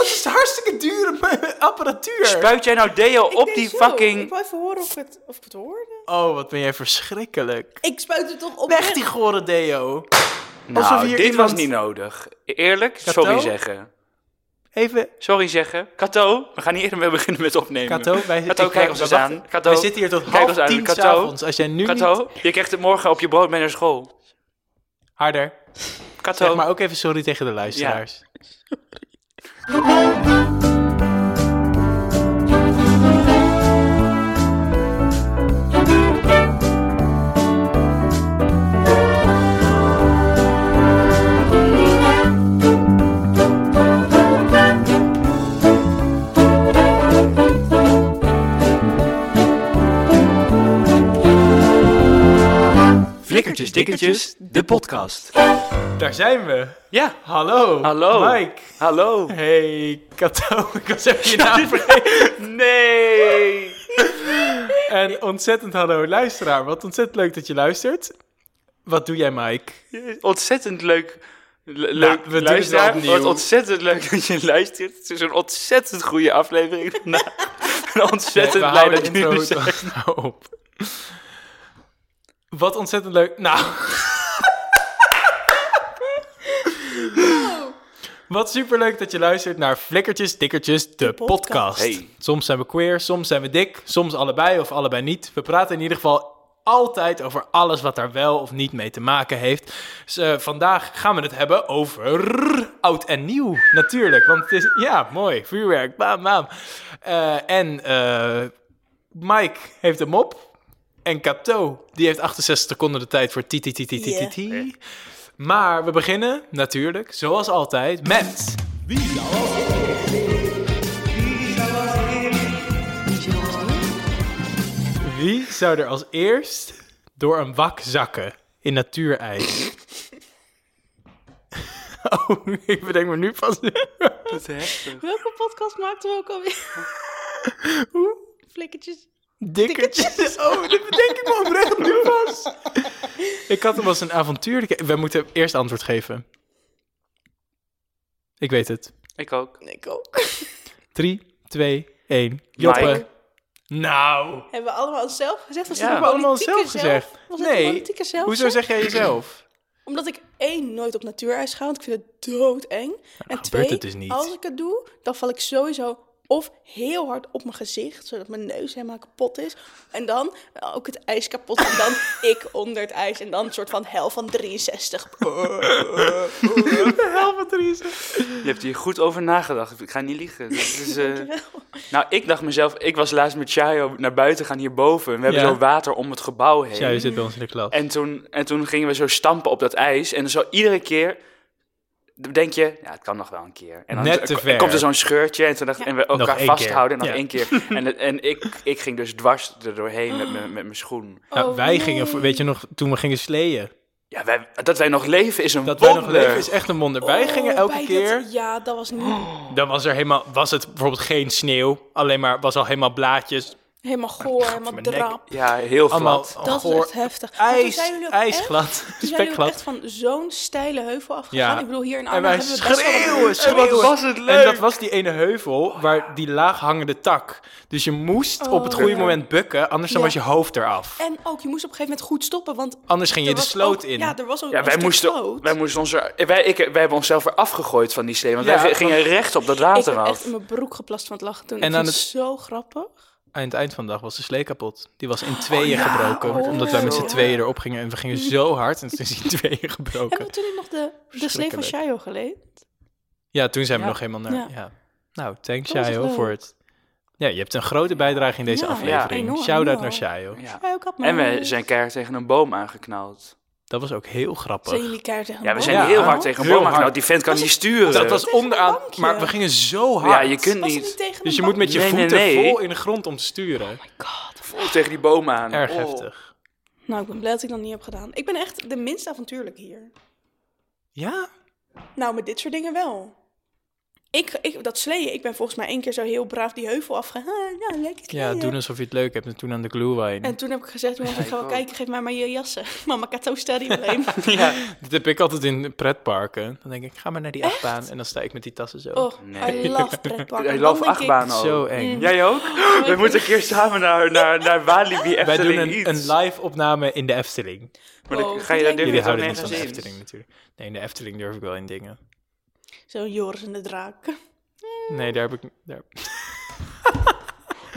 Dat is hartstikke dure apparatuur. Spuit jij nou deo Ik op die zo. fucking... Ik wil even horen of ik het, of het hoorde. Oh, wat ben jij verschrikkelijk. Ik spuit het toch op. Weg die gore deo. Alsof Nou, hier dit iemand- was niet nodig. Eerlijk, Kato? sorry zeggen. Even, Sorry zeggen. Kato, we gaan niet eerder meer beginnen met opnemen. Kato, wij, Kato, ik- kijk ons eens aan. Kato, wij zitten hier tot kijk half ons aan. tien Kato. s'avonds. Als jij nu niet... Kato, je krijgt het morgen op je brood mee naar school. Harder. Kato. Zeg maar ook even sorry tegen de luisteraars. Flikkertjes, dikkertjes, de podcast. Daar zijn we. Ja, Hallo. Hallo. Mike. hallo. Hey, Kato. Ik was even je naam vergeten. Nee. En ontzettend hallo luisteraar. Wat ontzettend leuk dat je luistert. Wat doe jij, Mike? Ontzettend leuk. Le- leuk we doen het luisteraar. Wat ontzettend leuk dat je luistert. Het is een ontzettend goede aflevering ontzettend We blij dat je zegt. nou op. Wat ontzettend leuk. Nou. Wat superleuk dat je luistert naar Flikkertjes, Dikkertjes, de, podcast. podcast. Hey. Soms zijn we queer, soms zijn we dik, soms allebei of allebei niet. We praten in ieder geval altijd over alles wat daar wel of niet mee te maken heeft. Dus eh, vandaag gaan we het hebben over oud en nieuw, natuurlijk. Want het is, ja, mooi, vuurwerk, bam, bam. Eh, en eh, Mike heeft een mop. En Kato, die heeft 68 seconden de tijd voor ti. Maar we beginnen natuurlijk, zoals altijd, met... Wie zou er als eerst door een wak zakken in natuurijs? oh, ik bedenk me nu pas. Dat is heftig. Welke podcast maakten we ook alweer? Flikkertjes. Dikkertjes. Oh, dat bedenk ik me oprecht nu pas. ik had hem als een avontuur. We moeten eerst antwoord geven. Ik weet het. Ik ook. Ik ook. 3, 2, 1. Joppe. Mike. Nou. Hebben we allemaal zelf gezegd? Was Ja. Hebben we allemaal zelf gezegd? Was Nee. politieke zelf? Hoezo zeg jij jezelf? Omdat ik één, nooit op natuurijs ga, want ik vind het doodeng. en twee, het dus niet. als ik het doe, dan val ik sowieso of heel hard op mijn gezicht, zodat mijn neus helemaal kapot is. En dan eh, ook het ijs kapot en dan ik onder het ijs. En dan een soort van hel van 63. Helft 63. Je hebt hier goed over nagedacht. Ik ga niet liegen. Is, eh, Nou, ik dacht mezelf, ik was laatst met Chayo naar buiten gaan hierboven. En we hebben Ja. zo water om het gebouw heen. Ja, je zit bij ons in de klas. En toen, en toen gingen we zo stampen op dat ijs. En zo iedere keer denk je, ja, het kan nog wel een keer. En dan Net te ver. komt er zo'n scheurtje en, toen dacht, en we elkaar vasthouden. keer. En nog Ja. één keer. En, en ik, ik ging dus dwars er doorheen met, mijn- met mijn schoen. Nou, Oh, wij nee. gingen, voor- weet je nog, toen we gingen sleeën. Ja, wij, dat wij nog leven is een Dat wij wonder. nog leven is echt een wonder. wij Oh, gingen elke keer, dat- ja, dat was niet dan was er helemaal, was het bijvoorbeeld geen sneeuw. Alleen maar, was al helemaal blaadjes. Helemaal goor, helemaal drap. Ja, heel Allemaal glad. Dat goor- is echt heftig. Ijs, echt- ijsglad, Toen zijn echt van zo'n steile heuvel afgegaan. Ja. Ik bedoel, hier in En Arnhem wij hebben we best wel wat- schreeuwen, En schreeuwen. wat was het leuk. En dat was die ene heuvel, waar die laag hangende tak. Dus je moest op het Oh, goede ja. moment bukken, anders dan was je hoofd eraf. En ook, je moest op een gegeven moment goed stoppen, want... Anders ging je de sloot ook- in. Ja, er was ook Ja, een wij moesten, sloot. wij moesten onze, wij, ik, wij hebben onszelf weer afgegooid van die slee. Want Ja, wij gingen recht op dat Ik water heb af. echt in mijn broek geplast van het lachen toen. En ik het- zo grappig. Aan het eind van de dag was de slee kapot. Die was in tweeën ja, gebroken. oh, omdat wij met z'n tweeën erop gingen. En we gingen zo hard. En toen is die in tweeën gebroken. Hebben we toen nog de, de slee van. Shayo geleend? Ja, toen zijn we Ja. nog helemaal naar... Ja. Ja. Nou, thanks Shayo voor het... Ja, je hebt een grote bijdrage in deze Ja, aflevering. Shout-out naar Shayo. En we zijn keihard tegen een boom aangeknald. Dat was ook heel grappig. Zijn jullie keihard tegen Ja, we zijn? Ja, heel hard tegen een boom hard. aangeknald. Die vent kan Was niet sturen. Dat was onderaan... Maar we gingen zo hard. Ja, je kunt niet niet tegen Dus je moet met je Nee, nee, voeten nee. vol in de grond om te sturen. Oh my god. vol tegen die boom aan. Erg Oh. heftig. Nou, ik ben blij dat ik dat niet heb gedaan. Ik ben echt de minst avontuurlijk hier. Ja? Nou, met dit soort dingen wel. Ik, ik, dat sleeën, ik ben volgens mij één keer zo heel braaf die heuvel afgegaan. Ah, ja, lekker Ja, doen alsof je het leuk hebt en toen aan de glühwein. En toen heb ik gezegd, jongens, ik Ja, ga wel kijken, geef mij maar je jassen. Mama, Kato staat alleen. ja. Dit heb ik altijd in pretparken. Dan denk ik, ga maar naar die achtbaan. En dan sta ik met die tassen zo. Oh, Nee. I love pretparken. I love ook. Zo eng. Mm. Jij ook? We moeten een keer samen naar, naar, naar Walibi Wij doen Efteling een, iets. een live opname in de Efteling. Maar dan ga je daar durf Jullie je toch houden niet nergens van de in. Efteling natuurlijk. Nee, in de Efteling durf ik wel in dingen. Zo Joris en de draak. Nee, daar heb ik... Daar,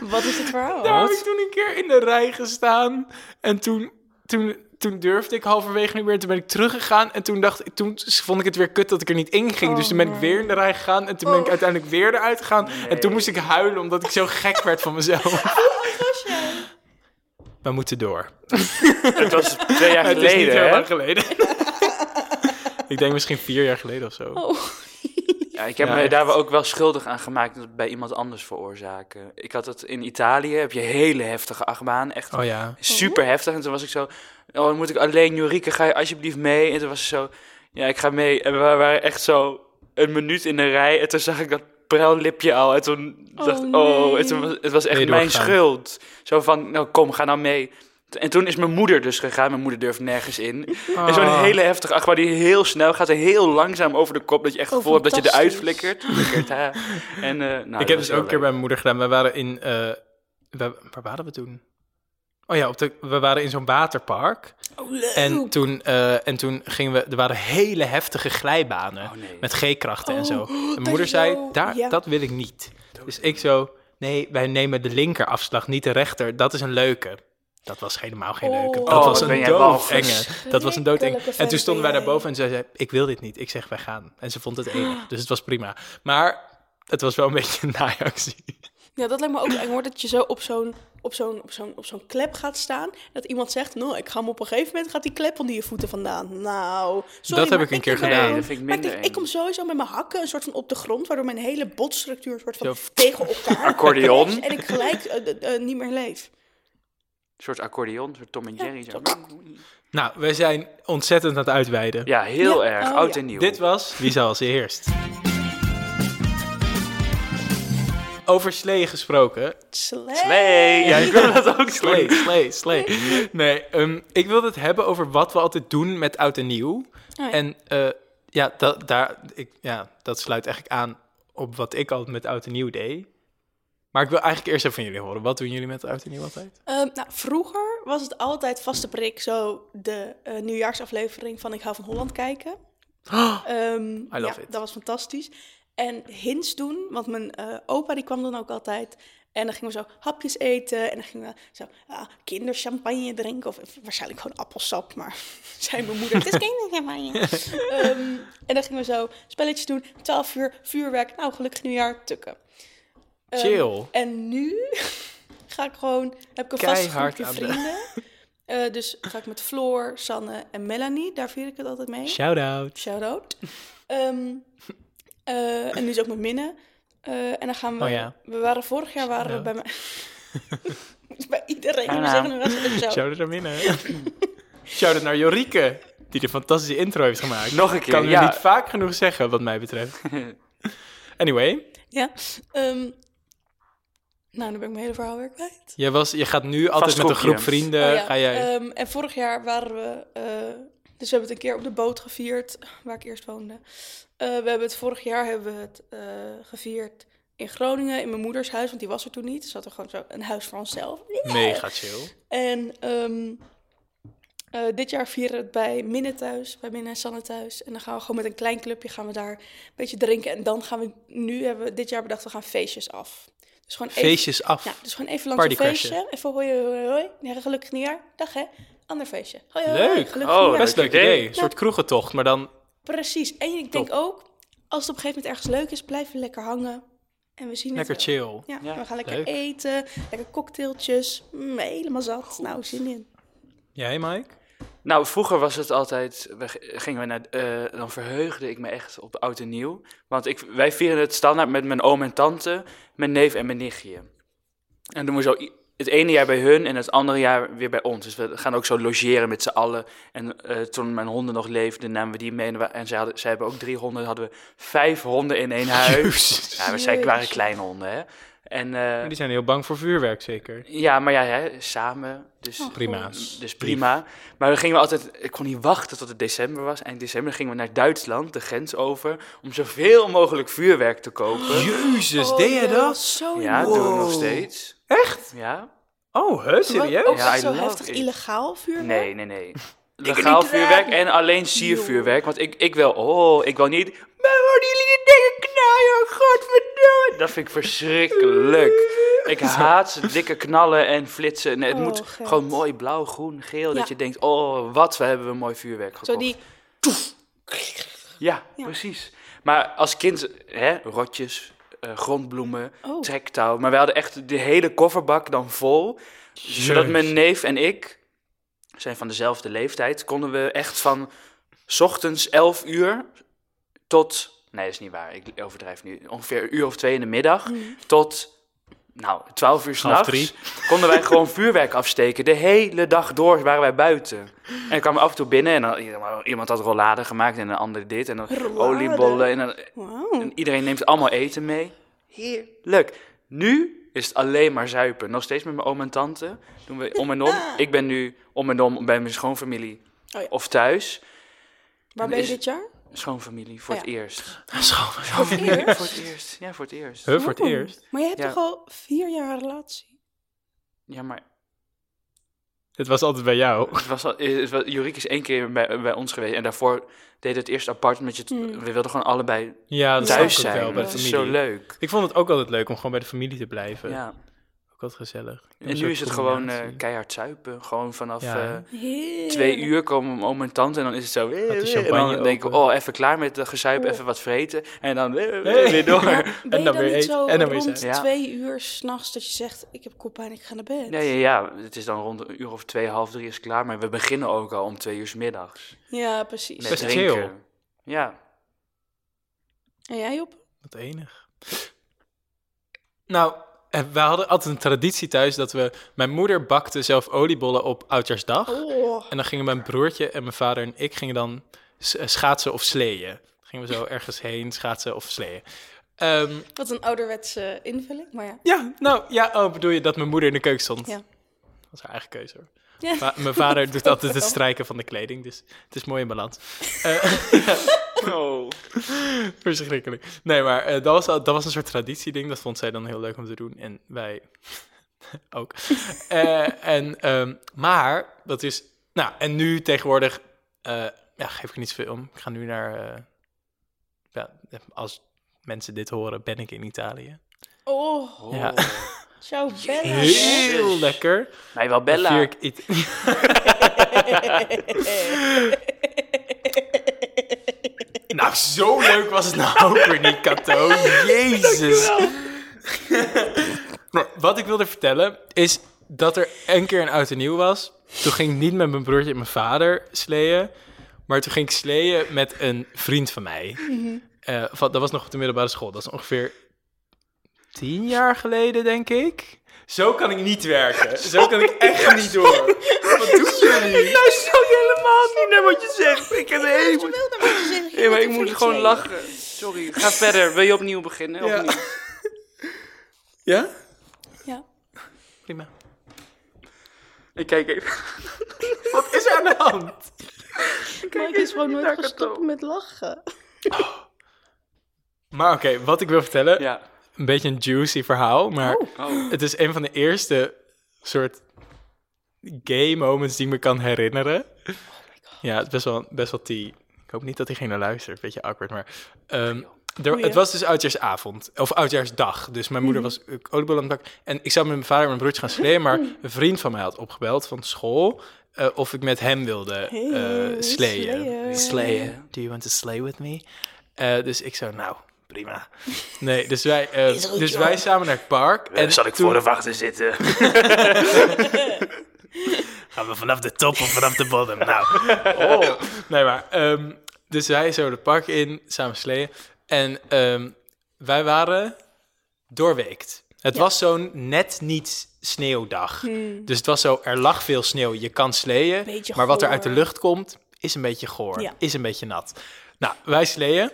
Wat is het verhaal? daar heb ik toen een keer in de rij gestaan. En toen, toen, toen durfde ik halverwege niet meer. En toen ben ik teruggegaan. En toen, dacht, ik- toen vond ik het weer kut dat ik er niet in ging. Oh, dus toen ben ik nee. weer in de rij gegaan. En toen ben ik Oh. uiteindelijk weer eruit gegaan. En toen moest ik huilen omdat ik zo gek werd van mezelf. Was jij? We moeten door. Het was twee jaar Het is niet geleden, heel lang geleden. ik denk misschien vier jaar geleden of zo. Oh. Ja, ik heb Ja, me echt. daar ook wel schuldig aan gemaakt dat bij iemand anders veroorzaken. Ik had het in Italië, heb je hele heftige achtbaan, echt Oh ja. super heftig. En toen was ik zo, oh, dan moet ik alleen, Jorike, ga je alsjeblieft mee? En toen was ze zo, ja, ik ga mee. En we waren echt zo een minuut in de rij en toen zag ik dat pruillipje al. En toen Oh, dacht ik, oh, nee. was, het was echt mijn schuld. Zo van, nou kom, ga nou mee. En toen is mijn moeder dus gegaan. Mijn moeder durft nergens in. En zo'n Oh. hele heftige achtbaan die heel snel gaat en heel langzaam over de kop. Dat je echt het Oh, gevoel hebt dat je eruit flikkert. En, eh, nou, ik heb dus ook een keer bij mijn moeder gedaan. We waren in... eh, we- waar waren we toen? Oh ja, op de, we waren in zo'n waterpark. Oh, leuk. En toen, eh, en toen gingen we... Er waren hele heftige glijbanen. Oh, nee. Met G-krachten en Oh, zo. dat Mijn moeder zei, daar, ja. dat wil ik niet. Dus ik zo... Nee, wij nemen de linkerafslag, niet de rechter. Dat is een leuke. Dat was helemaal geen leuke. Oh. Dat was een doodenge. Dat was een doodenge. En toen stonden wij vent ben daarboven en zij zei, ik wil dit niet. Ik zeg, wij gaan. En ze vond het enig. Dus het was prima. Maar het was wel een beetje een naaiactie. Ja, dat lijkt me ook eng hoor, dat je zo op zo'n, op zo'n, op zo'n, op zo'n klep gaat staan. Dat iemand zegt, nou, ik ga hem op een gegeven moment, gaat die klep onder je voeten vandaan. Nou, sorry, Dat heb ik een keer gedaan. Nee, dat vind ik maar ik, minder denk, ik kom eng. sowieso met mijn hakken een soort van op de grond, waardoor mijn hele botstructuur een soort van Zo. tegen elkaar Accordeon. En ik gelijk eh, eh, eh, niet meer leef. Een soort accordeon, een soort Tom en Jerry. zo. Nou, wij zijn ontzettend aan het uitweiden. Ja, heel Ja, erg. oh, oud ja. en nieuw. Dit was Wie zal als eerst? Over slee gesproken. Slee. Slee. Ja, ik wil dat ook Slee, slee. slee, slee. Nee, ehm, ik wilde het hebben over wat we altijd doen met oud en nieuw. Oh ja. En eh, ja, dat, daar, ik, ja, dat sluit eigenlijk aan op wat ik altijd met oud en nieuw deed. Maar ik wil eigenlijk eerst even van jullie horen. Wat doen jullie met oud en nieuw altijd? Ehm, nou, vroeger was het altijd vaste prik zo de eh, nieuwjaarsaflevering van Ik hou van Holland kijken. Ehm, I love ja, it. Dat was fantastisch. En hints doen, want mijn eh, opa die kwam dan ook altijd. En dan gingen we zo hapjes eten. En dan gingen we zo ja, kinderchampagne drinken. Of waarschijnlijk gewoon appelsap, maar zei mijn moeder, het is kinderchampagne. Ehm, en dan gingen we zo spelletjes doen. 12 uur, vuurwerk. Nou, gelukkig nieuwjaar, tukken. Ehm, Chill. en nu ga ik gewoon, heb ik een vast groepje vrienden. Eh, dus ga ik met Floor, Sanne en Melanie. Daar vier ik het altijd mee. Shout-out. Shout-out. Ehm, eh, en nu is ook met Minne. Eh, en dan gaan we... Oh ja. We waren vorig jaar waren we bij mij... bij iedereen. Nou. zeggen nu zo. Shout-out naar binnen. Shout-out naar Jorike, die de fantastische intro heeft gemaakt. Nog een keer, Kan we ja. niet vaak genoeg zeggen, wat mij betreft. Anyway, Ja. Ehm, nou, dan ben ik mijn hele verhaal weer kwijt. je, was, je gaat nu altijd met een groep vrienden. Oh ja, ga jij... ehm, en vorig jaar waren we... eh, dus we hebben het een keer op de boot gevierd, waar ik eerst woonde. Eh, we hebben het vorig jaar hebben we het eh, gevierd in Groningen, in mijn moeders huis, want die was er toen niet. Dus we hadden gewoon zo een huis voor onszelf. Mega chill. En ehm, eh, dit jaar vieren we het bij Minne thuis, bij Minne en Sanne thuis. En dan gaan we gewoon met een klein clubje gaan we daar een beetje drinken. En dan gaan we, nu hebben we dit jaar bedacht, we gaan feestjes af. Dus gewoon even, Feestjes af. ja, dus gewoon even langs een feestje. Even hoi, hoi, hoi. Ja, gelukkig nieuwjaar. Dag hè. Ander feestje. Hoi, hoi, Leuk. Gelukkig Oh, nieuwjaar. Best leuk idee. idee. Een soort kroegentocht, maar dan... Precies. En ik denk ook, als het op een gegeven moment ergens leuk is, blijven we lekker hangen. En we zien Lekker het chill. Ja, Ja, we gaan lekker leuk. eten, lekker cocktailtjes. Mm, helemaal zat. Nou, zin in. Jij, Mike? Nou, vroeger was het altijd, we gingen we naar, eh, dan verheugde ik me echt op oud en nieuw. Want ik, wij vieren het standaard met mijn oom en tante, mijn neef en mijn nichtje. En doen we zo, het ene jaar bij hun en het andere jaar weer bij ons. Dus we gaan ook zo logeren met z'n allen. En eh, toen mijn honden nog leefden, namen we die mee. En, zij, hadden, zij hebben ook drie honden. hadden we vijf honden in één huis. Jezus. Ja, we zijn, waren kleine honden, hè. En eh, Die zijn heel bang voor vuurwerk, zeker. ja, maar ja, hè, samen. Dus Oh, Prima. dus prima. Maar dan gingen we altijd, ik kon niet wachten tot het december was. Eind december gingen we naar Duitsland, de grens over, om zoveel mogelijk vuurwerk te kopen. Jezus, Oh, deed jij dat? was Zo Ja, doen we nog steeds. Echt? Ja? Oh? Wa- Serieus? Ja, echt I zo heftig it. illegaal vuurwerk? Nee, nee, nee. Legaal vuurwerk en alleen siervuurwerk. Want ik, ik wil, oh, ik wil niet. Maar worden jullie die dingen knallen? Godverdomme. Dat vind ik verschrikkelijk. Ik haat ze dikke knallen en flitsen. Nee, het Oh, moet gewoon mooi blauw, groen, geel. Ja. Dat je denkt, oh, wat, we hebben we mooi vuurwerk gekocht. Zo die... Ja, Ja. precies. Maar als kind, hè, rotjes, eh, grondbloemen, Oh. trektouw. Maar we hadden echt de hele kofferbak dan vol. Zodat mijn neef en ik, zijn van dezelfde leeftijd, konden we echt van 's ochtends 11 uur tot, nee dat is niet waar, ik overdrijf nu, ongeveer een uur of twee in de middag, tot, nou, 12 uur s'nachts, konden wij gewoon vuurwerk afsteken. De hele dag door waren wij buiten. En ik kwam af en toe binnen en dan, iemand had rollade gemaakt en een ander dit en dan Rollade? oliebollen en dan, en iedereen neemt allemaal eten mee. Heerlijk. Nu is het alleen maar zuipen. Nog steeds met mijn oom en tante. Doen we om en om. Ik ben nu om en om bij mijn schoonfamilie. Oh ja. Of thuis. Waar En ben je dit jaar? Schoonfamilie, voor Oh het eerst. Voor het Voor eerst? het eerst. Ja, voor het eerst. Huh, voor het eerst? Maar je hebt Ja. toch al vier jaar relatie? Ja, maar Het was altijd bij jou. het was al, het was, Jorik is één keer bij, bij ons geweest. En daarvoor deed het eerst apart. Omdat je Hmm. we wilden gewoon allebei Ja, dat thuis zijn. wel, bij de dat is familie. zo leuk. Ik vond het ook altijd leuk om gewoon bij de familie te blijven. Ja. Altijd gezellig. Een En nu is het gewoon eh, keihard zuipen. Gewoon vanaf... Ja. eh, twee uur komen mijn oom en tante en dan is het zo. de en champagne dan denk ik, oh, even klaar met de gezuip, Oh. even wat vreten. En dan Nee. weer door. Ben je dan dan, weer eten, en dan weer rond. Ja. twee uur s'nachts dat je zegt, ik heb koppijn, ik ga naar bed? Nee, ja, ja, het is dan rond een uur of twee, half drie is het klaar. Maar we beginnen ook al om twee uur 's middags. Ja, precies. Met Best drinken. chill. Ja. En jij op? Wat enig. Nou, we hadden altijd een traditie thuis dat we... Mijn moeder bakte zelf oliebollen op Oudjaarsdag. Oh, En dan gingen mijn broertje en mijn vader en ik gingen dan eh, schaatsen of sleeën. Dan gingen we zo ergens heen schaatsen of sleeën. Ehm, wat een ouderwetse invulling, maar ja. ja, nou, ja, oh, bedoel je dat mijn moeder in de keuken stond? Ja. Dat was haar eigen keuze hoor. Ja. Mijn vader doet altijd het strijken van de kleding, dus het is mooi in balans. Eh, Oh. Verschrikkelijk. Nee, maar eh, dat, was, dat was een soort traditieding. Dat vond zij dan heel leuk om te doen. En wij ook. Eh, en, ehm, maar, dat is... Nou, en nu tegenwoordig... eh, ja, geef ik niet zoveel om. Ik ga nu naar... eh, ja, als mensen dit horen, ben ik in Italië. Oh, oh. Ja. ciao Bella. Heel lekker. Mij wel Bella. zo leuk was het nou ook weer niet, Kato. Jezus. Maar wat ik wilde vertellen is dat er een keer een oud en nieuw was. Toen ging ik niet met mijn broertje en mijn vader sleeën. Maar toen ging ik sleeën met een vriend van mij. Eh, van, dat was nog op de middelbare school. Dat is ongeveer tien jaar geleden, denk ik. Zo kan ik niet werken. Zo kan ik echt niet door. Wat jullie? Nou, zo helemaal niet naar wat je zegt. Ik heb helemaal... wil naar wat je zegt. Nee, maar ik moet gewoon lachen. Sorry, ga verder. Wil je opnieuw beginnen? Ja. Of niet? Ja? Ja. Prima. Ik kijk even. Wat is er aan de hand? Mike is gewoon nooit naar gestopt met lachen. Maar oké, wat ik wil vertellen, Ja. een beetje een juicy verhaal, maar Oh. het is een van de eerste soort gay moments die ik me kan herinneren. ja, het is best wel, best wel tea. Ik hoop niet dat diegene naar luistert, beetje awkward, maar... ehm, er, het was dus oudjaarsavond, of oudjaarsdag. Dus mijn moeder was uh, oliebollen aan het bakken. En ik zou met mijn vader en mijn broertje gaan sleeën, maar een vriend van mij had opgebeld van school... eh, of ik met hem wilde Hey, eh sleeën. Do you want to slay with me? Eh, dus ik zo, nou, prima. Nee, dus wij, eh, dus wij samen naar het park. En zal ik toen voor de wachten zitten? gaan we vanaf de top of vanaf de bodem. Nou, oh. nee, maar ehm, dus wij zo de park in, samen sleeën. En ehm, wij waren doorweekt. Het Ja. was zo'n net niet sneeuwdag. Hmm. Dus het was zo, er lag veel sneeuw, je kan sleeën. Beetje maar wat er uit de lucht komt, is een beetje goor. Ja. Is een beetje nat. Nou, wij sleeën.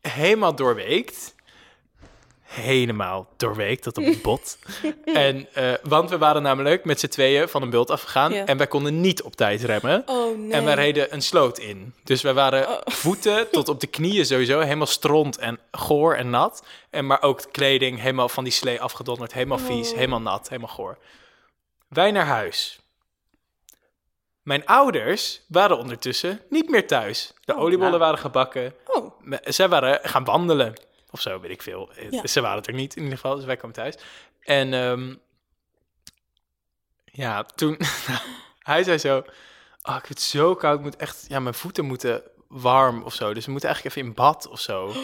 Helemaal doorweekt. Helemaal doorweekt, tot op het bot. en, eh, want we waren namelijk met z'n tweeën van een bult afgegaan. Ja. En wij konden niet op tijd remmen. Oh nee. En wij reden een sloot in. Dus wij waren Oh. voeten tot op de knieën sowieso helemaal stront en goor en nat. En maar ook kleding helemaal van die slee afgedonderd. Helemaal vies, Oh. helemaal nat, helemaal goor. Wij naar huis. Mijn ouders waren ondertussen niet meer thuis. De oliebollen nou. waren gebakken. Zij waren gaan wandelen. Of zo, weet ik veel. Ja. Ze waren het er niet in ieder geval, dus wij kwamen thuis. En ehm, ja, toen... hij zei zo... Oh, ik vind het zo koud. Ik moet echt... Ja, mijn voeten moeten warm of zo. Dus we moeten eigenlijk even in bad of zo.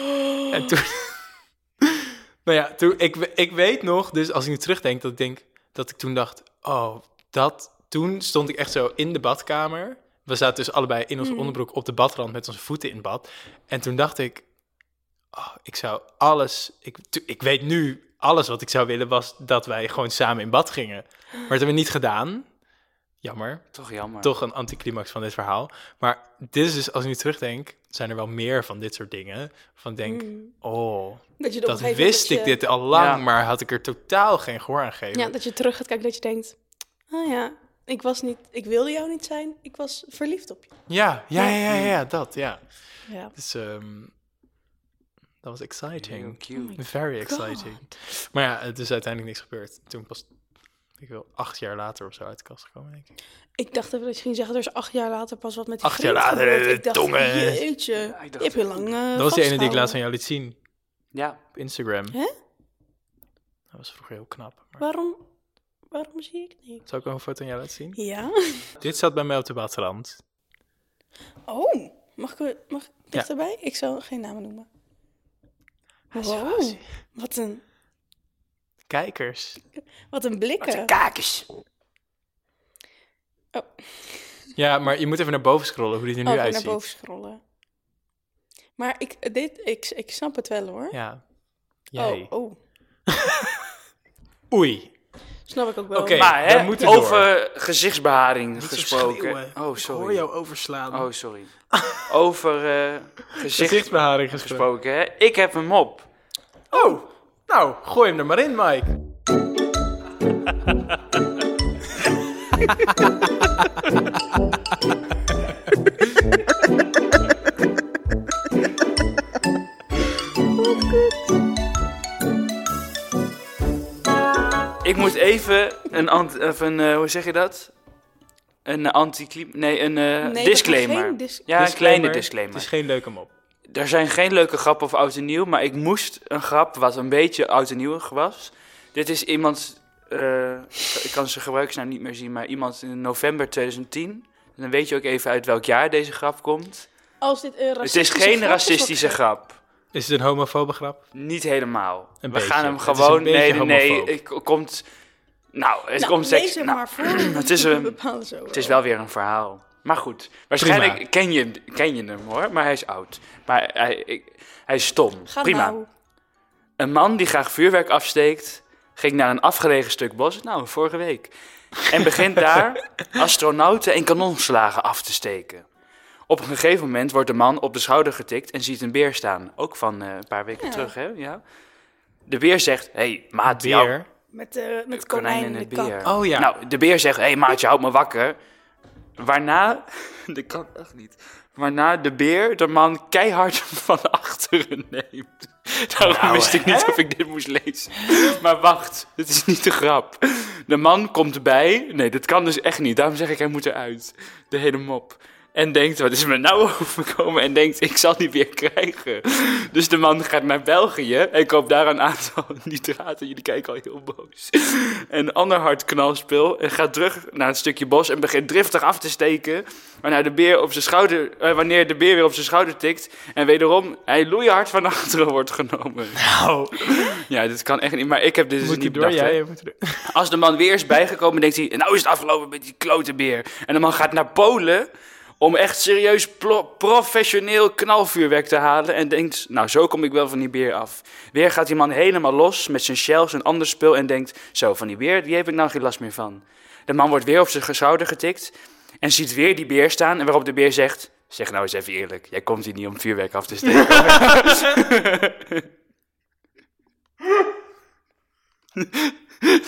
En toen... nou ja, toen, ik, ik weet nog, dus als ik nu terugdenk, dat ik denk... Dat ik toen dacht, oh, dat... Toen stond ik echt zo in de badkamer. We zaten dus allebei in onze onderbroek op de badrand met onze voeten in bad. En toen dacht ik, oh, ik zou alles... Ik, ik weet nu, alles wat ik zou willen was dat wij gewoon samen in bad gingen. Maar dat hebben we niet gedaan. Jammer. Toch jammer. Toch een anticlimax van dit verhaal. Maar dit is dus, als ik nu terugdenk, zijn er wel meer van dit soort dingen. Van denk, Mm. oh, dat je dat wist dat ik je- dit al lang, Ja. maar had ik er totaal geen gehoor aan gegeven. Ja, dat je terug gaat kijken dat je denkt... Ah ja, ik was niet... Ik wilde jou niet zijn. Ik was verliefd op je. ja, ja, ja, ja, ja, dat, ja. Ja. Dus ehm, dat was exciting. cute. Very exciting. Maar ja, het is uiteindelijk niks gebeurd. Toen pas, ik wil, acht jaar later of zo uit de kast gekomen, denk ik. Ik dacht even dat je ging zeggen, er is acht jaar later pas wat met die Acht jaar later, gebeurd. eh, Ik dacht, tongen. jeetje, ik dacht- je hebt heel lang eh, dat was die ene die ik laatst aan jou liet zien Ja, op Instagram. Hè? Dat was vroeger heel knap. Maar... Waarom, waarom zie ik niet? Zal ik ook een foto aan jou laten zien? Ja? Dit zat bij mij op de badrand. Oh, mag ik, mag ik Ja. dichterbij? Ik zal geen namen noemen. Wow, wat een, Kijkers. wat een blikken. kakers. Ja, maar je moet even naar boven scrollen hoe die er nu Oh, ik moet uitziet. naar boven scrollen. Maar ik, dit, ik, ik snap het wel hoor. Ja. Jij. Oh, oh, Oei. snap ik ook wel. Oké. Maar we hè, moeten over gezichtsbeharing Niet gesproken. Oh, Ik sorry. hoor jou overslaan. Oh, sorry. Over gezicht Gezichtsbeharing gesproken. hè. Ik heb een mop. Oh, nou, gooi hem er maar in, Mike. Ik moet even een, ant, of een eh, hoe zeg je dat? Een uh, anti nee, een eh, Nee, disclaimer. dis- ja, een kleine disclaimer. Het is geen leuke mop. Er zijn geen leuke grappen of oud en nieuw, maar ik moest een grap wat een beetje oud en nieuwig was. Dit is iemand, eh, ik kan zijn gebruikersnaam niet meer zien, maar iemand in november 2010. En dan weet je ook even uit welk jaar deze grap komt. Als dit een Het is racistische geen grap racistische wat- grap. Is het een homofobe grap? Niet helemaal. Een We beetje. gaan hem Het is een gewoon. Nee, nee, nee. Het komt. Nou, het Nou, komt hem nou, maar voor. het is een- Het is wel weer een verhaal. Maar goed, waarschijnlijk ken je, ken je hem hoor, maar hij is oud. Maar hij, ik- hij is stom. Ga Prima. nou. Een man die graag vuurwerk afsteekt, ging naar een afgelegen stuk bos, nou, vorige week. En begint daar astronauten en kanonslagen af te steken. Op een gegeven moment wordt de man op de schouder getikt en ziet een beer staan. Ook van eh, een paar weken Ja. terug, hè? Ja. De beer zegt, hé, hey, maat, jou-. Met, eh met konijn konijn en de beer. Oh ja. Nou, de beer zegt, hé hey, maatje, houd me wakker. Waarna, dat kan echt niet. Waarna de beer de man keihard van achteren neemt. Daarom Nou, wist ik niet hè? of ik dit moest lezen. Maar wacht, dit is niet de grap. De man komt erbij. Nee, dat kan dus echt niet. Daarom zeg ik, hij moet eruit. De hele mop. En denkt, wat is me nou overkomen? En denkt, ik zal die weer krijgen. Dus de man gaat naar België en koopt daar een aantal nitraten. Jullie kijken al heel boos. En ander hard knalspul. En gaat terug naar het stukje bos en begint driftig af te steken. Waarna de beer op zijn schouder, eh, wanneer de beer weer op zijn schouder tikt. En wederom hij loeihard van achteren wordt genomen. Nou, Ja, dit kan echt niet. Maar ik heb dit dus niet door? bedacht. Als de man weer is bijgekomen, denkt hij... Nou is het afgelopen met die klote beer. En de man gaat naar Polen om echt serieus professioneel knalvuurwerk te halen. En denkt, nou zo kom ik wel van die beer af. Weer gaat die man helemaal los met zijn shells en ander spul en denkt, zo van die beer, die heb ik nou geen last meer van. De man wordt weer op zijn schouder getikt en ziet weer die beer staan. En waarop de beer zegt, zeg nou eens even eerlijk, jij komt hier niet om vuurwerk af te steken.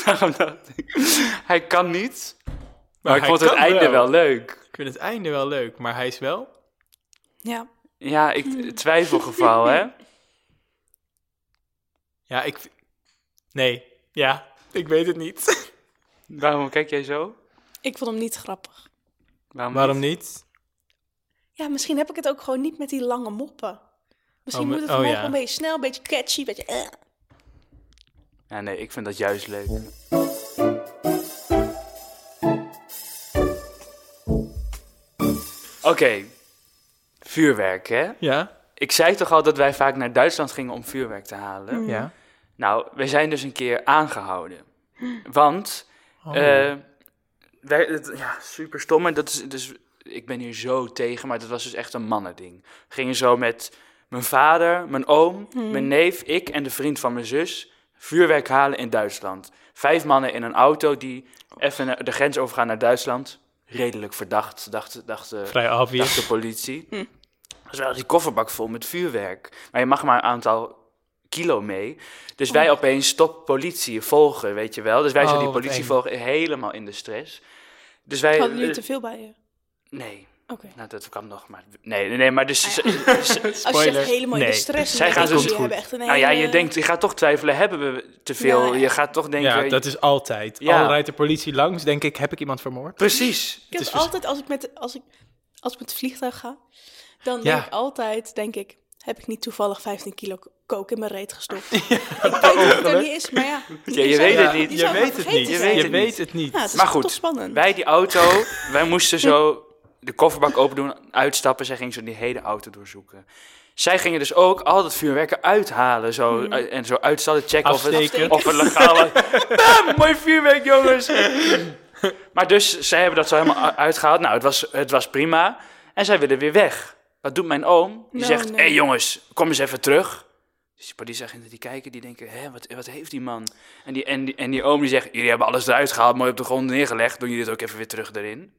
Daarom dacht ik, hij kan niet. Maar, ik vond het einde wel. wel leuk. Ik vind het einde wel leuk, maar hij is wel... Ja. Ja, ik twijfelgeval, hè? Ja, ik... Nee, ja, ik weet het niet. Waarom kijk jij zo? Ik vond hem niet grappig. Waarom, Waarom niet? niet? Ja, misschien heb ik het ook gewoon niet met die lange moppen. Misschien Oh, moet het oh, gewoon ja. een beetje snel, een beetje catchy, een beetje... eh. Ja, nee, ik vind dat juist leuk. Oké, vuurwerk, hè? Ja? Ik zei toch al dat wij vaak naar Duitsland gingen om vuurwerk te halen? Ja? Nou, we zijn dus een keer aangehouden. Want, Oh. eh, wij, het, ja, super stom. En dat is, dus, ik ben hier zo tegen, maar dat was dus echt een mannending. We gingen zo met mijn vader, mijn oom, mijn neef, ik en de vriend van mijn zus vuurwerk halen in Duitsland. Vijf mannen in een auto die even de grens overgaan naar Duitsland. Redelijk verdacht, dacht, dacht, eh, Vrij dacht de politie. Dus wij hadden die kofferbak vol met vuurwerk. Maar je mag maar een aantal kilo mee. Dus wij opeens stop politie volgen, weet je wel. Dus wij Oh, zijn die politie volgen helemaal in de stress. Dus wij... Hadden jullie eh, te veel bij je? nee, Oké. nou, dat kan nog, maar... Nee, nee, nee maar dus... Als je zegt helemaal in de Nee. stress, Zij dan gaan dus- hebben echt een nou ja, je hele- denkt, je gaat toch twijfelen, hebben we te veel? Ja, ja. Je gaat toch denken... Ja, dat is altijd. Ja. Al rijdt de politie langs, denk ik, heb ik iemand vermoord? Precies. Ik heb Het is vers- altijd, als ik, met, als, ik, als ik met het vliegtuig ga, dan Ja. denk ik altijd, denk ik, heb ik niet toevallig 15 kilo kook in mijn reet gestopt? Ik weet dat het er niet is, maar ja. Ja, je weet het niet. Je maar weet het niet. Je weet het niet. het niet. Ja, het is Maar goed, toch spannend. Bij die auto, wij moesten zo de kofferbak open doen, uitstappen. Zij ging zo die hele auto doorzoeken. Zij gingen dus ook al dat vuurwerk eruit halen. Zo, Hmm. uit- en zo uitstallen, checken of het, Afsteken. of het legaal was. Bam, mooi vuurwerk, jongens. maar dus, zij hebben dat zo helemaal uitgehaald. Nou, het was, het was prima. En zij willen weer weg. Wat doet mijn oom? Die Nou, zegt, hé nee. hey, jongens, kom eens even terug. Dus die politieagenten die kijken, die denken, hé, wat, wat heeft die man? En die, en, die, en die oom die zegt, jullie hebben alles eruit gehaald, mooi op de grond neergelegd. Doen jullie dit ook even weer terug erin?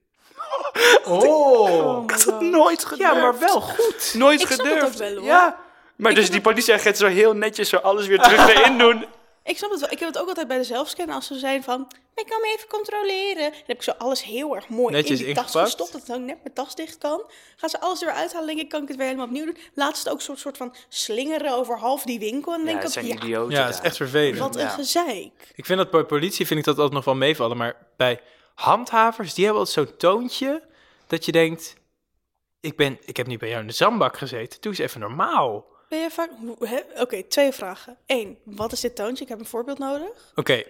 Oh. Ik had het nooit gedurfd. Ja, maar wel goed. Nooit Ik snap het ook wel, hoor. Ja. Maar Ik dus die politieagent zo heel netjes zo alles weer terug erin doen. Ik snap het wel. Ik heb het ook altijd bij de zelfscannen als ze zijn van, ik kan me even controleren. Dan heb ik zo alles heel erg mooi Netjes in die tas ingepakt. gestopt, dat het net mijn tas dicht kan. Gaan ze alles er weer uithalen, denk ik, kan ik het weer helemaal opnieuw doen. Laatst ook soort, soort van slingeren over half die winkel. En Ja, denk ik zijn ja, idioten. Ja, dat is echt vervelend. wat een Ja. gezeik. Ik vind dat bij politie vind ik dat altijd nog wel meevallen, maar bij handhavers, die hebben altijd zo'n toontje dat je denkt, ik, ben, ik heb niet bij jou in de zandbak gezeten, doe eens even normaal. Ben je vaak... Oké, twee vragen. Eén, wat is dit toontje? Ik heb een voorbeeld nodig. Oké.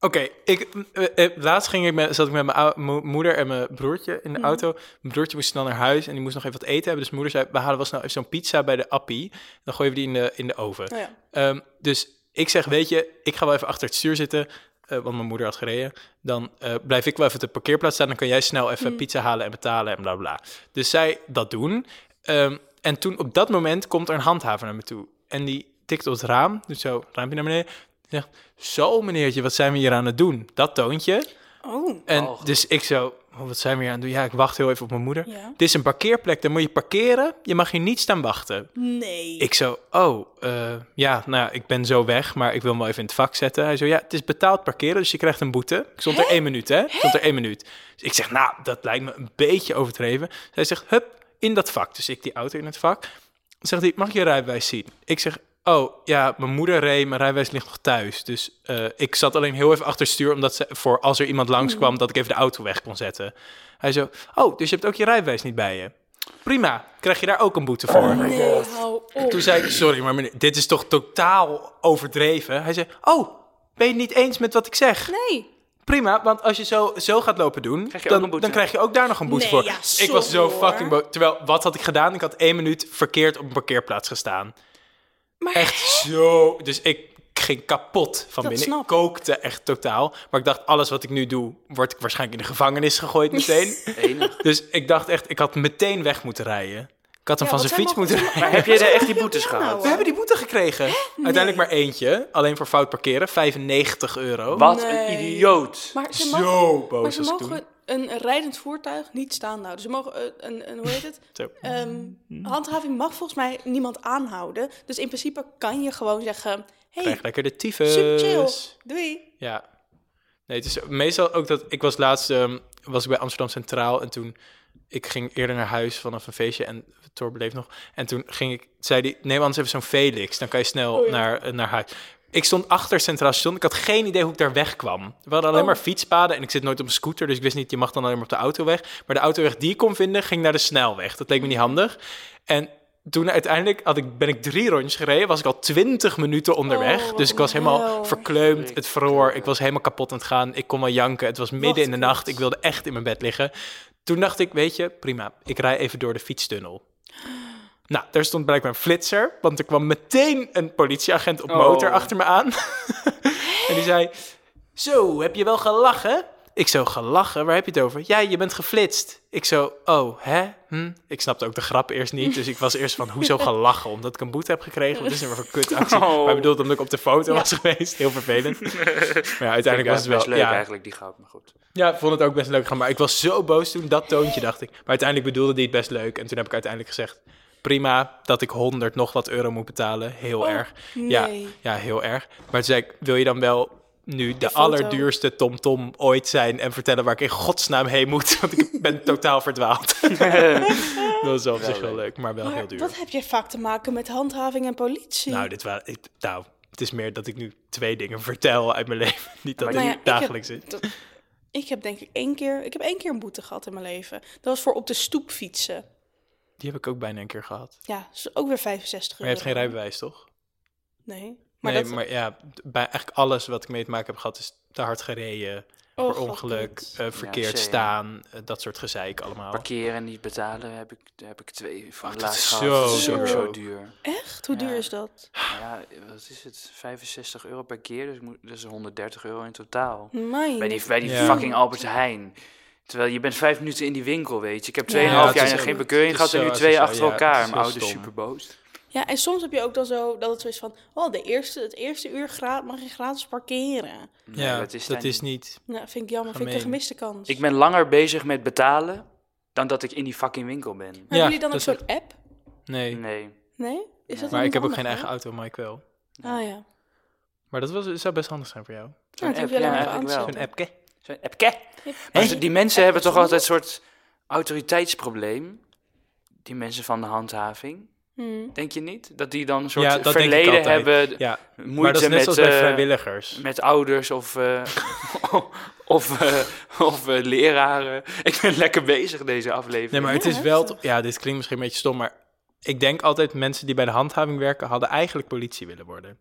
Oké, ik eh, eh, laatst ging ik met, zat ik met mijn mo- moeder en mijn broertje in de auto. Mijn broertje moest snel naar huis en die moest nog even wat eten hebben. Dus mijn moeder zei, we halen wel snel even zo'n pizza bij de appie. Dan gooien we die in de, in de oven. Nou ja. Ehm, dus ik zeg, weet je, ik ga wel even achter het stuur zitten, eh, want mijn moeder had gereden. Dan eh, blijf ik wel even op de parkeerplaats staan, dan kan jij snel even pizza halen en betalen en bla bla. Dus zij dat doen. Ehm, en toen op dat moment komt er een handhaver naar me toe. En die tikt op het raam, dus zo, raampje naar beneden. Zegt, zo meneertje, wat zijn we hier aan het doen? Dat toontje. Oh, En Oh. dus ik zo, oh, wat zijn we hier aan het doen? Ja, ik wacht heel even op mijn moeder. Ja. Dit is een parkeerplek, daar moet je parkeren. Je mag hier niet staan wachten. nee. Ik zo, oh, eh, ja, nou, ik ben zo weg, maar ik wil hem wel even in het vak zetten. Hij zo, ja, het is betaald parkeren, dus je krijgt een boete. Ik stond er één minuut, hè? Ik stond er één minuut. Dus ik zeg, nou, dat lijkt me een beetje overdreven. Hij zegt, hup, in dat vak. Dus ik die auto in het vak. Dan zegt hij, mag ik je rijbewijs zien? Ik zeg, oh, ja, mijn moeder reed, mijn rijbewijs ligt nog thuis. Dus eh, ik zat alleen heel even achter het stuur, omdat ze, voor als er iemand langskwam, dat ik even de auto weg kon zetten. Hij zo, oh, dus je hebt ook je rijbewijs niet bij je? Prima, krijg je daar ook een boete voor? nee, hou op. Toen zei ik, sorry, maar meneer, dit is toch totaal overdreven? Hij zei, oh, ben je het niet eens met wat ik zeg? Nee. Prima, want als je zo, zo gaat lopen doen, Krijg dan, dan krijg je ook daar nog een boete Nee, voor. ja, ik was zo hoor. fucking boos. Terwijl, wat had ik gedaan? Ik had één minuut verkeerd op een parkeerplaats gestaan. Maar Echt zo. Dus ik ging kapot van Dat binnen. snap Ik kookte echt totaal. Maar ik dacht, alles wat ik nu doe, word ik waarschijnlijk in de gevangenis gegooid meteen. Enig. dus ik dacht echt, ik had meteen weg moeten rijden. Ik had hem Ja, van zijn zij fiets moeten rijden. Maar heb je er echt die boetes gehad? nou, We hebben die boete gekregen. Uiteindelijk maar eentje. Alleen voor fout parkeren. 95 euro. Wat Nee. een idioot. Maar ze mogen, Zo maar boos ze mogen toen. Een rijdend voertuig niet staande houden. Ze mogen eh, een, een hoe heet het? Ehm, handhaving mag volgens mij niemand aanhouden. Dus in principe kan je gewoon zeggen: Krijg hey, lekker de super chill. tyfus. Doei. Ja. Nee, het is meestal ook dat... Ik was laatst ehm, was ik bij Amsterdam Centraal en toen... Ik ging eerder naar huis vanaf een feestje en Thor bleef nog. En toen ging ik, zei hij, neem anders even zo'n Felix. Dan kan je snel Oh ja. naar, eh, naar huis. Ik stond achter Centraal Station. Ik had geen idee hoe ik daar wegkwam. We hadden alleen Oh. maar fietspaden en ik zit nooit op een scooter. Dus ik wist niet, je mag dan alleen maar op de autoweg. Maar de autoweg die ik kon vinden, ging naar de snelweg. Dat leek me niet handig. En toen uiteindelijk had ik, ben ik drie rondjes gereden. Was ik al twintig minuten onderweg. Oh, dus ik was helemaal hel. verkleumd. Het vroor. Ik was helemaal kapot aan het gaan. Ik kon wel janken. Het was midden in de nacht. Ik wilde echt in mijn bed liggen. Toen dacht ik, weet je, prima. Ik rij even door de fietstunnel. Nou, daar stond blijkbaar een flitser. Want er kwam meteen een politieagent op Oh. motor achter me aan. en die zei, zo, heb je wel gelachen? Ik zo, gelachen? Waar heb je het over? Ja, je bent geflitst. Ik zo, oh, hè? Hm? Ik snapte ook de grap eerst niet. Dus ik was eerst van, hoezo gelachen? Omdat ik een boete heb gekregen? Wat is er maar voor kutactie? Oh. Maar ik bedoelde omdat ik op de foto Ja. was geweest. Heel vervelend. Maar ja, uiteindelijk was het wel... best leuk ja, eigenlijk, die grap. Maar goed. ja, ik vond het ook best leuk. gaan, Maar ik was zo boos toen, dat toontje dacht ik. Maar uiteindelijk bedoelde die het best leuk. En toen heb ik uiteindelijk gezegd, prima dat ik 100 nog wat euro moet betalen. Heel Oh, erg. Ja, nee. ja, heel erg. Maar toen zei ik, wil je dan wel nu de allerduurste TomTom ooit zijn en vertellen waar ik in godsnaam heen moet? Want ik ben totaal verdwaald. dat was op zich wel leuk, maar wel heel Maar duur. wat heb jij vaak te maken met handhaving en politie? Nou, dit was, ik, nou, het is meer dat ik nu twee dingen vertel uit mijn leven. Niet dat Nou ja, ik heb- dagelijks is. Ik heb denk ik één keer, ik heb één keer een boete gehad in mijn leven. Dat was voor op de stoep fietsen. Die heb ik ook bijna een keer gehad. Ja, is ook weer 65 Maar je euro. hebt geen rijbewijs, toch? Nee. Maar nee, dat, maar ja, bij eigenlijk alles wat ik mee te maken heb gehad is te hard gereden, oh, per ongeluk, eh, verkeerd staan, eh, dat soort gezeik allemaal. Parkeren en niet betalen heb ik, heb ik twee van Oh, laatst gehad. zo Dat is duur. zo duur. Echt? Hoe duur is dat? Ja, wat is het? 65 euro per keer, dus moet- dat is 130 euro in totaal. Mijn. Bij die, bij die Ja. fucking Albert Heijn. Terwijl je bent vijf minuten in die winkel, weet je. Ik heb 2,5 Ja, het jaar en geen bekeuring gehad en nu twee achter elkaar. Mijn ouders super boos. Ja, en soms heb je ook dan zo dat het zo is van, oh, de eerste, het eerste uur gra mag je gratis parkeren. Nee, ja, dat is, dat is niet. Nou, vind ik jammer, vind ik een gemiste kans. Ik ben langer bezig met betalen dan dat ik in die fucking winkel ben. Ja, hebben jullie dan ook zo'n app? Nee, Nee. Nee? Is dat maar ik heb ook geen eigen auto, maar ik wel. Ah ja. Maar dat was, zou best handig zijn voor jou. Ja, het app, ja, wel. Een appje. Maar die mensen hebben toch altijd een soort autoriteitsprobleem. Die mensen van de handhaving. Hmm. Denk je niet? Dat die dan een soort Ja, dat denk ik verleden hebben. Ja, Moeite maar dat is net met, zoals bij eh, vrijwilligers. met ouders of, eh, of, eh, of leraren. Ik ben lekker bezig deze aflevering. Nee, maar het Ja, is wel... Ja, dit klinkt misschien een beetje stom, maar... Ik denk altijd mensen die bij de handhaving werken... hadden eigenlijk politie willen worden.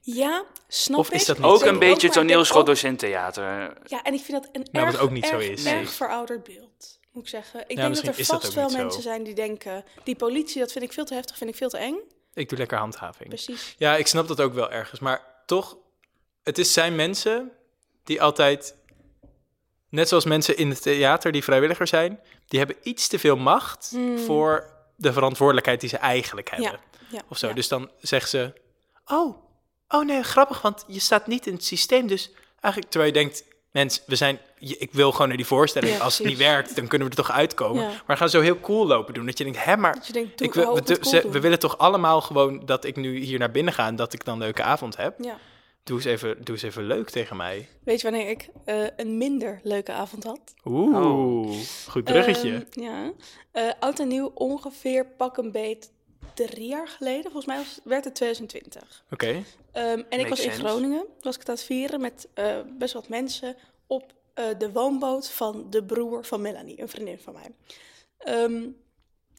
Ja, snap Of is ik. dat Ik ook een beetje ik docent theater. Ja, en ik vind dat een Nou, erg, ook niet zo is. erg Nee. verouderd beeld, moet ik zeggen. Ik denk dat er dat vast wel zo. mensen zijn die denken... die politie, dat vind ik veel te heftig, vind ik veel te eng. Ik doe lekker handhaving. Precies. Ja, ik snap dat ook wel ergens. Maar toch, het is zijn mensen die altijd... Net zoals mensen in het theater die vrijwilliger zijn... die hebben iets te veel macht voor de verantwoordelijkheid die ze eigenlijk hebben. Ja, ja, of zo. ja. Dus dan zeggen ze: Oh, oh nee, grappig, want je staat niet in het systeem. Dus eigenlijk, terwijl je denkt: Mens, we zijn, je- ik wil gewoon naar die voorstelling. Ja, Als het niet werkt, dan kunnen we er toch uitkomen. Ja. Maar we gaan zo heel cool lopen doen. Dat je denkt: Hè, maar. Dat je denkt, doe, Ik we, we- cool ze- doen. we willen toch allemaal gewoon dat ik nu hier naar binnen ga en dat ik dan een leuke avond heb. Ja. Doe eens even, doe eens even leuk tegen mij. Weet je wanneer ik eh, een minder leuke avond had? Oeh, goed bruggetje. Ehm, ja. Eh, oud en nieuw ongeveer pak een beet drie jaar geleden. Volgens mij was, werd het 2020. Oké. Ehm, en ik was in. Groningen. Was ik het aan het vieren met eh, best wat mensen op eh, de woonboot van de broer van Melanie, een vriendin van mij. Ehm,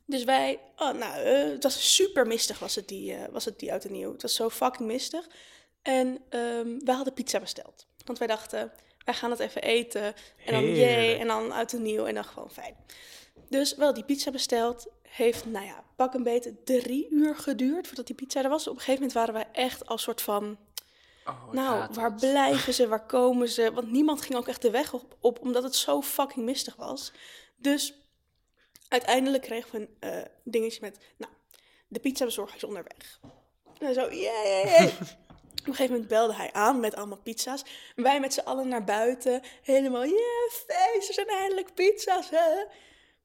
dus wij, oh, nou, eh, het was super mistig was het, die, was het die oud en nieuw. Het was zo fucking mistig. En ehm wij hadden pizza besteld. Want wij dachten, wij gaan het even eten. En dan jee, en dan uit en nieuw en dan gewoon fijn. Dus wel die pizza besteld. Heeft, nou ja, pak een beetje drie uur geduurd voordat die pizza er was. Op een gegeven moment waren wij echt als soort van Oh, Nou, waar het. blijven ze? Waar komen ze? Want niemand ging ook echt de weg op, op omdat het zo fucking mistig was. Dus uiteindelijk kregen we een eh, dingetje met, nou, de pizzabezorger is onderweg. En zo, yay! Op een gegeven moment belde hij aan met allemaal pizza's. Wij met z'n allen naar buiten. Helemaal, yeah, feest, er zijn eindelijk pizza's. Hè?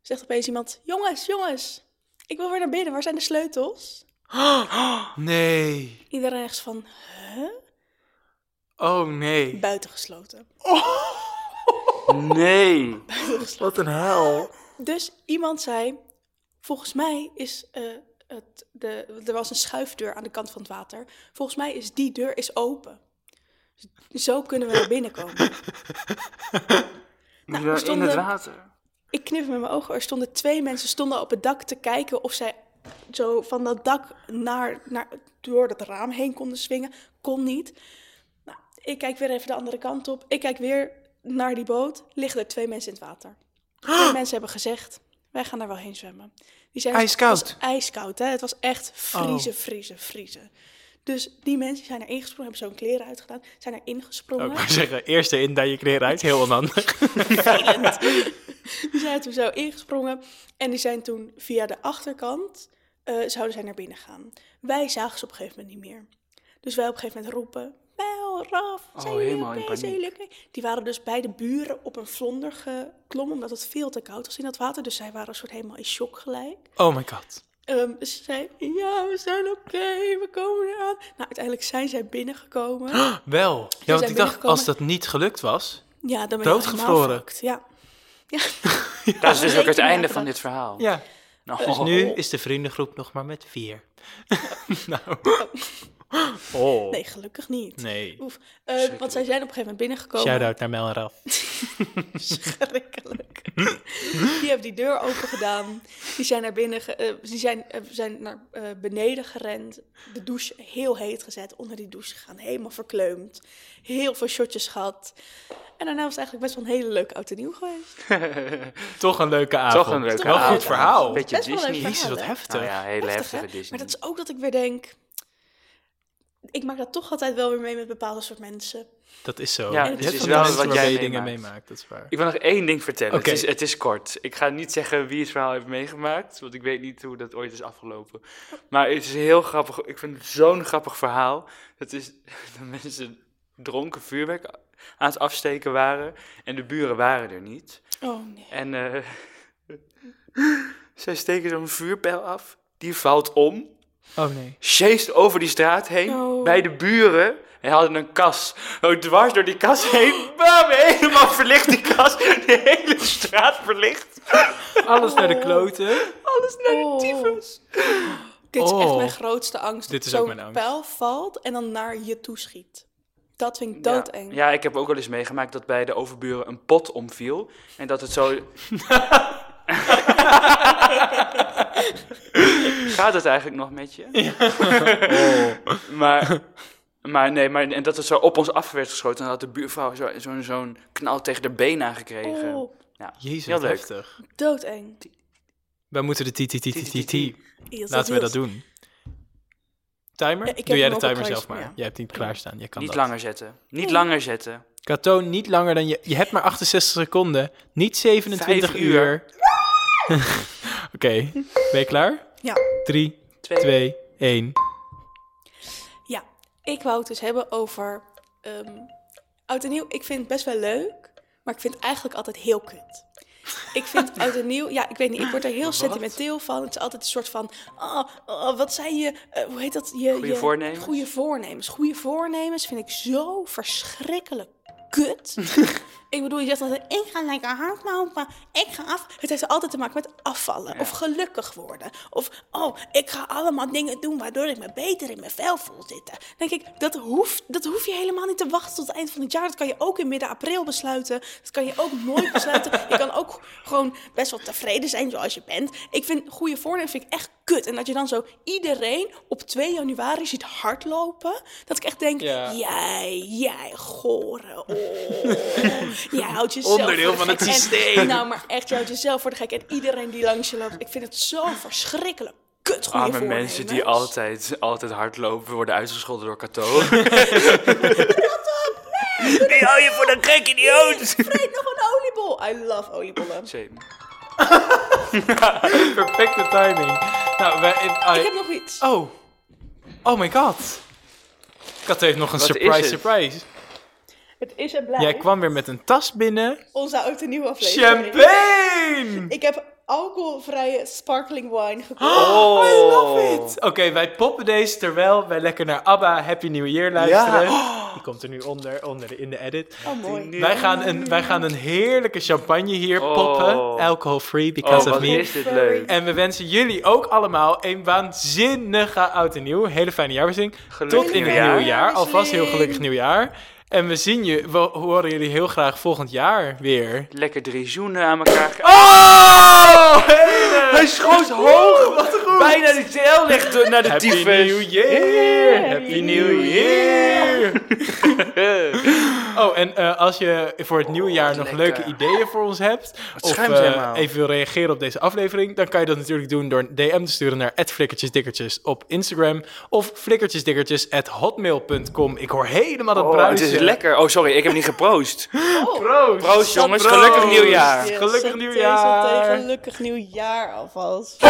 Zegt opeens iemand, jongens, jongens, ik wil weer naar binnen. Waar zijn de sleutels? Nee. Iedereen echt van, huh? Oh nee. Buitengesloten. Nee. Wat een hel. Dus iemand zei, volgens mij is eh, het, de, er was een schuifdeur aan de kant van het water. Volgens mij is die deur is open. Zo kunnen we naar binnen komen. Nou, Ja, er in stonden- het water. Ik knip met mijn ogen. Er stonden twee mensen stonden op het dak te kijken of zij zo van dat dak naar, naar, door dat raam heen konden swingen. Kon niet. Nou, ik kijk weer even de andere kant op. Ik kijk weer naar die boot. Liggen er twee mensen in het water. Twee mensen hebben gezegd, wij gaan daar wel heen zwemmen. Die zijn, Ijskoud? Het was ijskoud, hè. Het was echt vriezen, Oh. vriezen, vriezen. Dus die mensen zijn er ingesprongen, hebben zo'n kleren uitgedaan, zijn er ingesprongen. Ik wou zeggen, eerst in, dan je kleren uit. Heel onhandig. die zijn toen zo ingesprongen en die zijn toen via de achterkant, eh, zouden zij naar binnen gaan. Wij zagen ze op een gegeven moment niet meer. Dus wij op een gegeven moment roepen, wel, Raf, zijn Oh, jullie helemaal in oké, zijn paniek. jullie oké?" Die waren dus bij de buren op een vlonder geklommen, omdat het veel te koud was in dat water. Dus zij waren een soort helemaal in shock gelijk. Oh my god. Ehm, ze zei, ja, we zijn oké, we komen eraan. Nou, uiteindelijk zijn zij binnengekomen. Wel. Ja, want ik dacht, als dat niet gelukt was... Ja, dan ben Doodgevroren. fucked, Ja. ja. Dat is dus ook het einde van dit verhaal. Ja. Nou, Dus nu is de vriendengroep nog maar met vier. nou. Oh. Nee, gelukkig niet. Nee. Oef. Eh, want zij zijn op een gegeven moment binnengekomen. Shout-out naar Mel en Raf. Schrikkelijk. die hebben die deur open gedaan. Die zijn naar binnen, ge- eh, die zijn, eh, zijn naar eh, beneden gerend. De douche heel heet gezet. Onder die douche gegaan. Helemaal verkleumd. Heel veel shotjes gehad. En daarna was het eigenlijk best wel een hele leuke oud en nieuw geweest. Toch een leuke avond. Toch een leuke Wel avond. goed verhaal. Beetje Best wel leuk Disney. verhaal. Jezus, wat heftig. Nou ja, hele Heftig, heftige Disney. Maar dat is ook dat ik weer denk... Ik maak dat toch altijd wel weer mee met bepaalde soort mensen. Dat is zo. Ja, hebt is wel wat jij dingen meemaakt. Dat is waar. Ik wil nog één ding vertellen. Oké. Het, is, het is kort. Ik ga niet zeggen wie het verhaal heeft meegemaakt, want ik weet niet hoe dat ooit is afgelopen. Maar het is heel grappig. Ik vind het zo'n grappig verhaal. Het is dat mensen dronken vuurwerk aan het afsteken waren en de buren waren er niet. Oh nee. En eh, zij steken zo'n vuurpijl af, die valt om, Oh nee. sjeest over die straat heen, Oh. bij de buren. En hadden een kas. Oh, dwars door die kas heen. Bam, helemaal verlicht die kas. De hele straat verlicht. Alles naar de kloten. Alles naar Oh. de tyfus. Dit is echt Oh. mijn grootste angst. Dit is dat ook zo'n mijn angst. pijl valt en dan naar je toeschiet. Dat vind ik doodeng. Ja. ja, ik heb ook wel eens meegemaakt dat bij de overburen een pot omviel. En dat het zo... Gaat het eigenlijk nog met je? maar, maar nee, maar, en dat het zo op ons af werd geschoten. En dat de buurvrouw zo'n zo, zo'n knal tegen de been aangekregen. Oh, Ja, Jezus, heel leuk. heftig. doodeng. Wij moeten de TTTTT. Laten we dat doen. Timer? Ja, Doe jij de timer zelf maar. ja. Jij hebt niet klaarstaan. Jij kan Niet dat. langer zetten. Niet langer zetten. Kato, niet langer dan je... Je hebt maar 68 seconden. Niet 27 Vijf uur. uur. Oké, ben je klaar? Ja. 3, Twee. 2, 1. ja, ik wou het dus hebben over ehm oud en nieuw. Ik vind het best wel leuk, maar ik vind het eigenlijk altijd heel kut. Ik vind oud en nieuw, ja, ik weet niet, ik word er heel sentimenteel van. Het is altijd een soort van, oh, oh, wat zijn je, eh, hoe heet dat? Je, Goeie je, voornemens? Goede voornemens. Goede voornemens vind ik zo verschrikkelijk kut. ik bedoel, je zegt altijd, ik ga lekker hardlopen, ik ga af. Het heeft altijd te maken met afvallen of gelukkig worden. Of, oh, ik ga allemaal dingen doen waardoor ik me beter in mijn vel voel zitten. Dan denk ik, dat hoeft, dat hoef je helemaal niet te wachten tot het eind van het jaar. Dat kan je ook in midden april besluiten. Dat kan je ook nooit besluiten. je kan ook gewoon best wel tevreden zijn zoals je bent. Ik vind goede voornemens vind ik echt kut. En dat je dan zo iedereen op 2 januari ziet hardlopen. Dat ik echt denk, Ja. jij, jij, gore. Jij houdt jezelf Onderdeel voor de van het. En- systeem. nou, maar echt, je houdt jezelf voor de gek. En iedereen die langs je loopt, ik vind het zo verschrikkelijk kut goede Arme mensen die altijd, altijd hardlopen worden uitgescholden door Kato. Wie hou je voor de gek idioot? Vreet nog een oliebol. I love oliebollen. Same. Perfecte timing. Nou, wij, in- ah, Ik heb nog iets. Oh. Oh my god. Kat heeft nog een Wat is surprise het? surprise. Het is en blijft Jij kwam weer met een tas binnen. onze oud en nieuwe aflevering. Champagne! Ik heb alcoholvrije sparkling wine gekocht. Oh, I love it! Oké, wij poppen deze terwijl wij lekker naar ABBA Happy New Year luisteren. Die komt er nu onder, onder in de edit. Oh, mooi. Wij gaan, een, wij gaan een heerlijke champagne hier Oh. poppen. Alcohol-free, Oh, because of me. is dit leuk. En we wensen jullie ook allemaal een waanzinnige oud en nieuw. Hele fijne jaarwisseling. Gelukkig Tot in het nieuwjaar. nieuwe jaar. Alvast heel gelukkig nieuwjaar. En we zien je, we horen jullie heel graag volgend jaar weer. Lekker drie zoenen aan elkaar. ge- Oh! Hij schoot hoog! Bijna de tel ligt naar de Happy tyfus. New Year! Happy New Year! Oh, en eh, als je voor het nieuwe jaar nog lekker. leuke ideeën voor ons hebt, of eh, even wil reageren op deze aflevering, dan kan je dat natuurlijk doen door een DM te sturen naar flikkertjesdikkertjes op Instagram of flikkertjesdikkertjes@hotmail.com. Ik hoor helemaal dat Oh, het is lekker. Oh, sorry, ik heb niet geproost. Proost! Proost, jongens. Proost. Gelukkig nieuwjaar. Yes, Gelukkig nieuwjaar. Tegen gelukkig nieuwjaar alvast.